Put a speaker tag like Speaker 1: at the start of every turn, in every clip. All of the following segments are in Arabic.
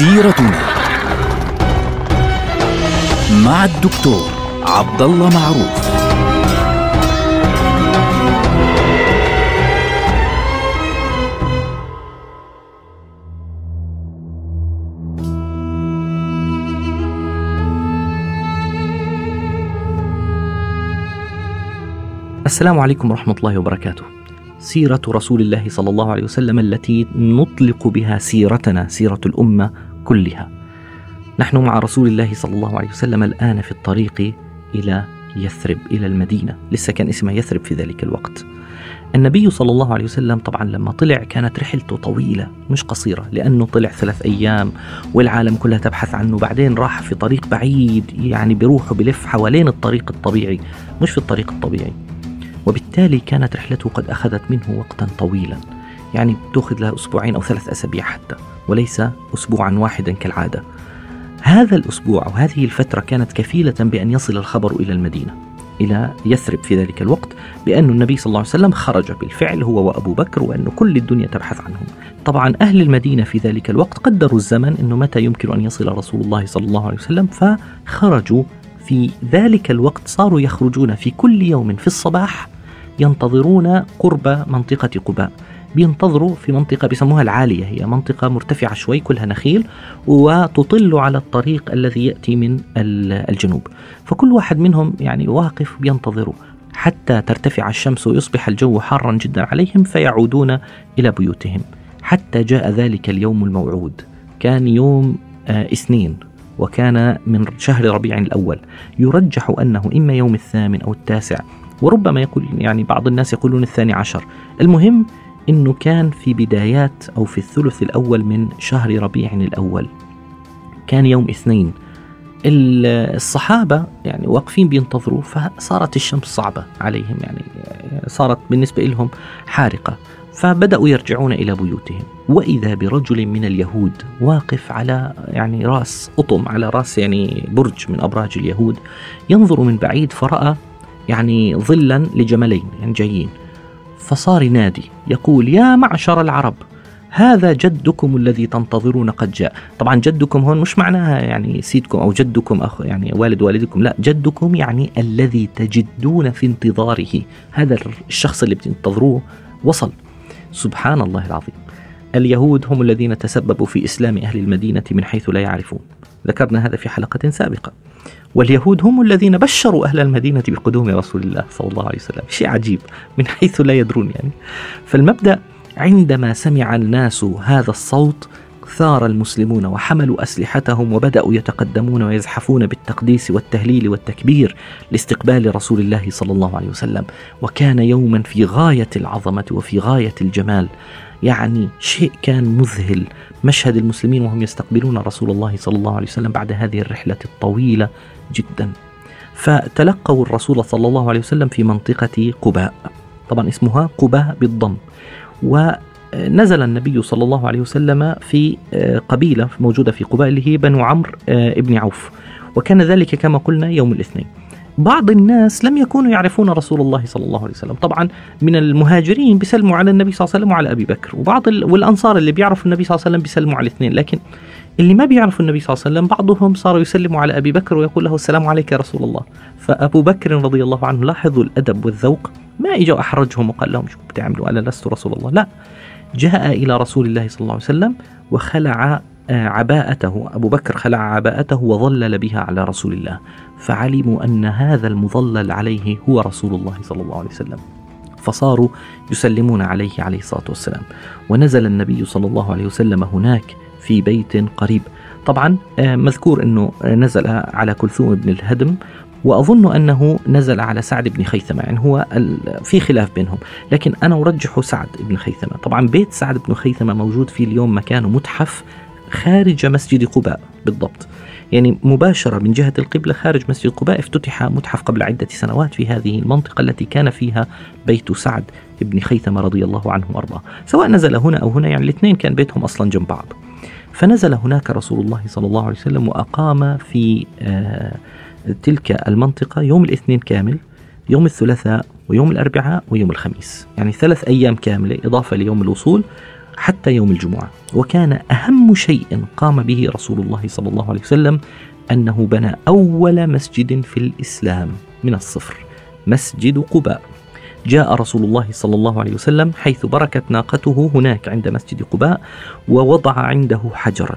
Speaker 1: سيرتنا مع الدكتور عبد الله معروف
Speaker 2: السلام عليكم ورحمة الله وبركاته. سيرة رسول الله صلى الله عليه وسلم التي نطلق بها سيرتنا، سيرة الأمة كلها. نحن مع رسول الله صلى الله عليه وسلم الآن في الطريق إلى يثرب إلى المدينة، لسه كان اسمها يثرب في ذلك الوقت. النبي صلى الله عليه وسلم طبعا لما طلع كانت رحلته طويلة مش قصيرة لأنه طلع ثلاث أيام والعالم كلها تبحث عنه بعدين راح في طريق بعيد يعني بيروح وبلف حوالين الطريق الطبيعي مش في الطريق الطبيعي وبالتالي كانت رحلته قد أخذت منه وقتا طويلا يعني تأخذ لها أسبوعين أو ثلاث أسابيع حتى وليس أسبوعا واحدا كالعادة. هذا الأسبوع أو هذه الفترة كانت كفيلة بأن يصل الخبر إلى المدينة إلى يثرب في ذلك الوقت بأن النبي صلى الله عليه وسلم خرج بالفعل هو وأبو بكر وأن كل الدنيا تبحث عنهم. طبعا أهل المدينة في ذلك الوقت قدروا الزمن أنه متى يمكن أن يصل رسول الله صلى الله عليه وسلم فخرجوا في ذلك الوقت صاروا يخرجون في كل يوم في الصباح ينتظرون قرب منطقة قباء. بينتظروا في منطقة بيسموها العالية هي منطقة مرتفعة شوي كلها نخيل وتطل على الطريق الذي يأتي من الجنوب. فكل واحد منهم يعني واقف بينتظروا حتى ترتفع الشمس ويصبح الجو حارا جدا عليهم فيعودون إلى بيوتهم. حتى جاء ذلك اليوم الموعود. كان يوم آه اثنين وكان من شهر ربيع الأول. يرجح أنه إما يوم الثامن أو التاسع وربما يقول يعني بعض الناس يقولون الثاني عشر. المهم إنه كان في بدايات أو في الثلث الأول من شهر ربيع الأول. كان يوم اثنين. الصحابة يعني واقفين بينتظروا فصارت الشمس صعبة عليهم يعني صارت بالنسبة لهم حارقة. فبدأوا يرجعون إلى بيوتهم. وإذا برجل من اليهود واقف على يعني راس أطم على راس يعني برج من أبراج اليهود ينظر من بعيد فرأى يعني ظلا لجملين يعني جايين. فصار ينادي يقول يا معشر العرب هذا جدكم الذي تنتظرون قد جاء. طبعا جدكم هون مش معناها يعني سيدكم أو جدكم أخ يعني والد والدكم لا جدكم يعني الذي تجدون في انتظاره. هذا الشخص اللي بتنتظروه وصل. سبحان الله العظيم. اليهود هم الذين تسببوا في إسلام أهل المدينة من حيث لا يعرفون. ذكرنا هذا في حلقة سابقة. واليهود هم الذين بشروا أهل المدينة بقدوم رسول الله صلى الله عليه وسلم. شيء عجيب من حيث لا يدرون يعني. فالمبدأ عندما سمع الناس هذا الصوت ثار المسلمون وحملوا أسلحتهم وبدأوا يتقدمون ويزحفون بالتقديس والتهليل والتكبير لاستقبال رسول الله صلى الله عليه وسلم. وكان يوما في غاية العظمة وفي غاية الجمال. يعني شيء كان مذهل. مشهد المسلمين وهم يستقبلون رسول الله صلى الله عليه وسلم بعد هذه الرحلة الطويلة جدا. فتلقوا الرسول صلى الله عليه وسلم في منطقة قباء. طبعا اسمها قباء بالضم. ونزل النبي صلى الله عليه وسلم في قبيلة موجودة في قباء اللي هي بنو عمرو ابن عوف. وكان ذلك كما قلنا يوم الاثنين. بعض الناس لم يكونوا يعرفون رسول الله صلى الله عليه وسلم. طبعا من المهاجرين بيسلموا على النبي صلى الله عليه وسلم وعلى أبي بكر. وبعض ال... والأنصار اللي بيعرفوا النبي صلى الله عليه وسلم بيسلموا على الاثنين. لكن اللي ما بيعرفوا النبي صلى الله عليه وسلم بعضهم صاروا يسلموا على أبي بكر ويقول له السلام عليك يا رسول الله. فأبو بكر رضي الله عنه لاحظوا الأدب والذوق. ما اجوا أحرجهم وقال لهم شو بتعملوا أنا لست رسول الله. لا. جاء إلى رسول الله صلى الله عليه وسلم وخلع عباءته. أبو بكر خلع عباءته وظلل بها على رسول الله. فعلموا أن هذا المظلل عليه هو رسول الله صلى الله عليه وسلم. فصاروا يسلمون عليه عليه الصلاة والسلام. ونزل النبي صلى الله عليه وسلم هناك في بيت قريب. طبعا مذكور أنه نزل على كلثوم بن الهدم. وأظن أنه نزل على سعد بن خيثمة يعني هو في خلاف بينهم لكن أنا أرجح سعد بن خيثمة. طبعا بيت سعد بن خيثمة موجود فيه اليوم مكانه متحف خارج مسجد قباء بالضبط. يعني مباشرة من جهة القبلة خارج مسجد قباء افتتح متحف قبل عدة سنوات في هذه المنطقة التي كان فيها بيت سعد بن خيثمة رضي الله عنه وأرضاه. سواء نزل هنا أو هنا يعني الاثنين كان بيتهم أصلا جنب بعض. فنزل هناك رسول الله صلى الله عليه وسلم وأقام في آه تلك المنطقة يوم الاثنين كامل يوم الثلاثاء ويوم الأربعاء ويوم الخميس. يعني ثلاث أيام كاملة إضافة ليوم الوصول حتى يوم الجمعة. وكان أهم شيء قام به رسول الله صلى الله عليه وسلم أنه بنى أول مسجد في الإسلام من الصفر مسجد قباء. جاء رسول الله صلى الله عليه وسلم حيث بركت ناقته هناك عند مسجد قباء ووضع عنده حجرا.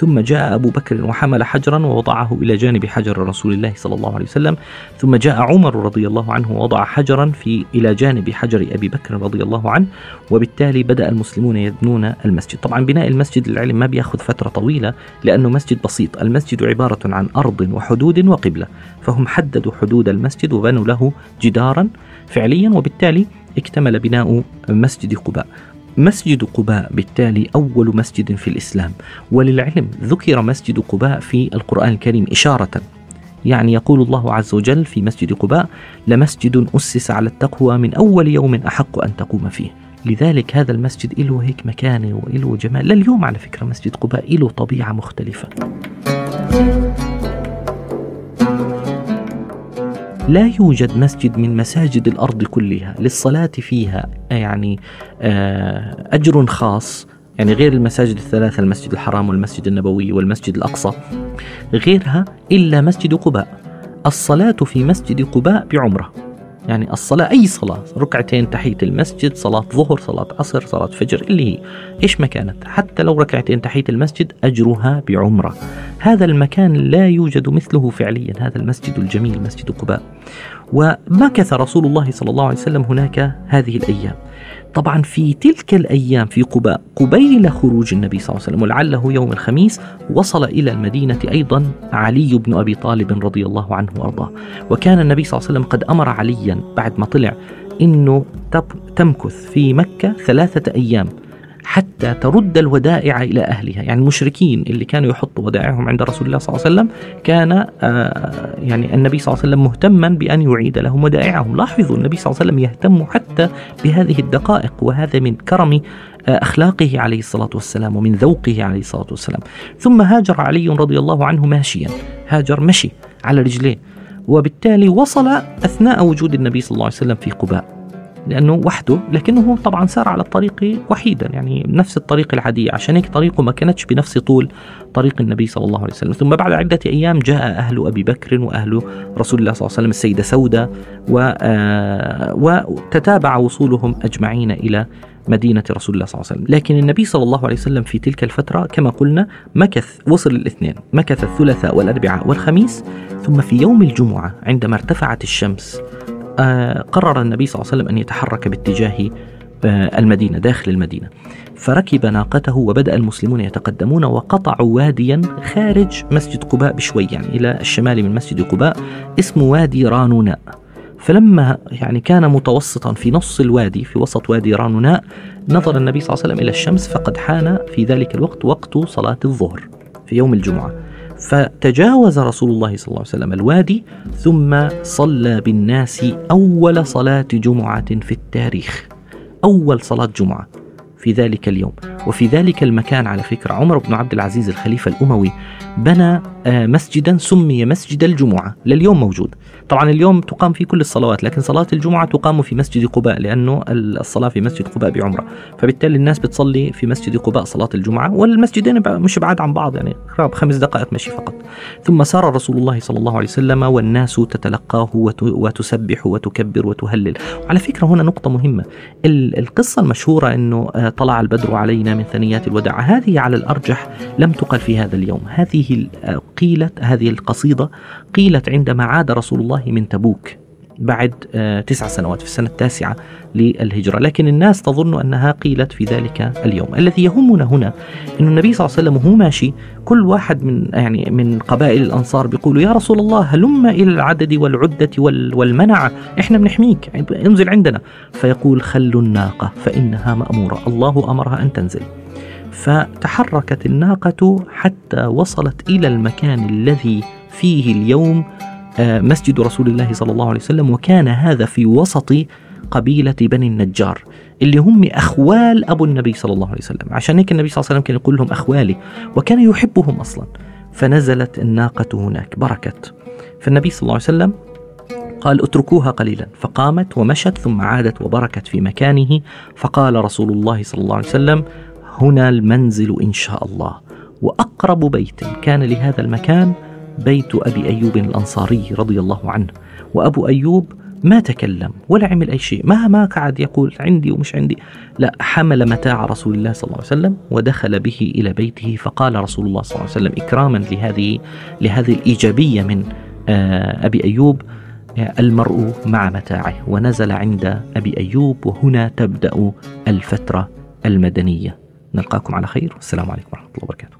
Speaker 2: ثم جاء أبو بكر وحمل حجرا ووضعه إلى جانب حجر رسول الله صلى الله عليه وسلم. ثم جاء عمر رضي الله عنه ووضع حجرا في إلى جانب حجر أبي بكر رضي الله عنه وبالتالي بدأ المسلمون يبنون المسجد. طبعا بناء المسجد للعلم ما بيأخذ فترة طويلة لأنه مسجد بسيط. المسجد عبارة عن أرض وحدود وقبلة فهم حددوا حدود المسجد وبنوا له جدارا فعليا وبالتالي اكتمل بناء مسجد قباء. مسجد قباء بالتالي أول مسجد في الإسلام. وللعلم ذكر مسجد قباء في القرآن الكريم إشارة. يعني يقول الله عز وجل في مسجد قباء لمسجد أسس على التقوى من أول يوم أحق أن تقوم فيه. لذلك هذا المسجد له هيك مكانه وله جمال. لليوم على فكرة مسجد قباء له طبيعة مختلفة. لا يوجد مسجد من مساجد الأرض كلها للصلاة فيها يعني آه، أجر خاص يعني غير المساجد الثلاثة المسجد الحرام والمسجد النبوي والمسجد الأقصى غيرها إلا مسجد قباء. الصلاة في مسجد قباء بعمرة. يعني الصلاة أي صلاة ركعتين تحية المسجد صلاة ظهر صلاة عصر صلاة فجر اللي هي. إيش ما كانت؟ حتى لو ركعتين تحية المسجد أجرها بعمرة. هذا المكان لا يوجد مثله فعليا هذا المسجد الجميل مسجد قباء. ومكث رسول الله صلى الله عليه وسلم هناك هذه الأيام. طبعا في تلك الأيام في قباء قبيل خروج النبي صلى الله عليه وسلم ولعله يوم الخميس وصل إلى المدينة أيضا علي بن أبي طالب رضي الله عنه وأرضاه. وكان النبي صلى الله عليه وسلم قد أمر عليا بعد ما طلع أنه تمكث في مكة ثلاثة أيام. حتى ترد الودائع إلى أهلها. يعني المشركين اللي كانوا يحطوا ودائعهم عند رسول الله صلى الله عليه وسلم كان آه، يعني النبي صلى الله عليه وسلم مهتما بأن يعيد لهم ودائعهم. لاحظوا النبي صلى الله عليه وسلم يهتم حتى بهذه الدقائق وهذا من كرم آه، أخلاقه عليه الصلاة والسلام ومن ذوقه عليه الصلاة والسلام. ثم هاجر علي رضي الله عنه ماشيا. هاجر مشي على رجليه وبالتالي وصل أثناء وجود النبي صلى الله عليه وسلم في قباء. لأنه وحده لكنه طبعا سار على الطريق وحيدا يعني نفس الطريق العادية. عشان هيك طريقه ما كانتش بنفس طول طريق النبي صلى الله عليه وسلم. ثم بعد عدة أيام جاء أهل أبي بكر وأهل رسول الله صلى الله عليه وسلم السيدة سودة آه، وتتابع وصولهم أجمعين إلى مدينة رسول الله صلى الله عليه وسلم. لكن النبي صلى الله عليه وسلم في تلك الفترة كما قلنا مكث وصل الاثنين مكث الثلاثاء والأربعاء والخميس ثم في يوم الجمعة عندما ارتفعت الشمس قرر النبي صلى الله عليه وسلم أن يتحرك باتجاه آه، المدينة داخل المدينة. فركب ناقته وبدأ المسلمون يتقدمون وقطعوا واديا خارج مسجد قباء بشوي يعني إلى الشمال من مسجد قباء اسمه وادي رانوناء فلما يعني كان متوسطا في نص الوادي في وسط وادي رانوناء نظر النبي صلى الله عليه وسلم إلى الشمس فقد حان في ذلك الوقت وقت صلاة الظهر في يوم الجمعة. فتجاوز رسول الله صلى الله عليه وسلم الوادي ثم صلى بالناس أول صلاة جمعة في التاريخ. أول صلاة جمعة. في ذلك اليوم. وفي ذلك المكان على فكرة عمر بن عبد العزيز الخليفة الأموي بنى آه، مسجدا سمي مسجد الجمعة لليوم موجود. طبعا اليوم تقام في كل الصلوات لكن صلاة الجمعة تقام في مسجد قباء لأنه الصلاة في مسجد قباء بعمرة. فبالتالي الناس بتصلي في مسجد قباء صلاة الجمعة والمسجدين مش بعاد عن بعض يعني خمس دقائق مشي فقط. ثم سار رسول الله صلى الله عليه وسلم والناس تتلقاه وتسبح وتكبر وتهلل. وعلى فكرة هنا نقطة مهمة. القصة المشهورة أنه آه، طلع البدر علينا من ثنيات الوداع. هذه على الأرجح لم تقل في هذا اليوم. هذه قيلت هذه القصيدة قيلت عندما عاد رسول الله من تبوك. بعد آه، تسع سنوات في السنة التاسعة للهجرة. لكن الناس تظن أنها قيلت في ذلك اليوم. الذي يهمنا هنا أن النبي صلى الله عليه وسلم وهو ماشي. كل واحد من يعني من قبائل الأنصار بيقولوا يا رسول الله هلم إلى العدد والعدة والمنعة إحنا بنحميك انزل عندنا. فيقول خلوا الناقة فإنها مأمورة. الله أمرها أن تنزل. فتحركت الناقة حتى وصلت إلى المكان الذي فيه اليوم مسجد رسول الله صلى الله عليه وسلم وكان هذا في وسط قبيلة بني النجار اللي هم أخوال أبو النبي صلى الله عليه وسلم. عشان هيك النبي صلى الله عليه وسلم كان يقول لهم أخوالي وكان يحبهم أصلا. فنزلت الناقة هناك بركت. فالنبي صلى الله عليه وسلم قال اتركوها قليلا. فقامت ومشت ثم عادت وبركت في مكانه. فقال رسول الله صلى الله عليه وسلم هنا المنزل إن شاء الله. وأقرب بيت كان لهذا المكان بيت أبي أيوب الأنصاري رضي الله عنه. وأبو أيوب ما تكلم ولا عمل أي شيء. ما ما قعد يقول عندي ومش عندي. لا حمل متاع رسول الله صلى الله عليه وسلم ودخل به إلى بيته. فقال رسول الله صلى الله عليه وسلم إكراما لهذه لهذه الإيجابية من آه، أبي أيوب آه، المرء مع متاعه. ونزل عند أبي أيوب وهنا تبدأ الفترة المدنية. نلقاكم على خير. والسلام عليكم ورحمة الله وبركاته.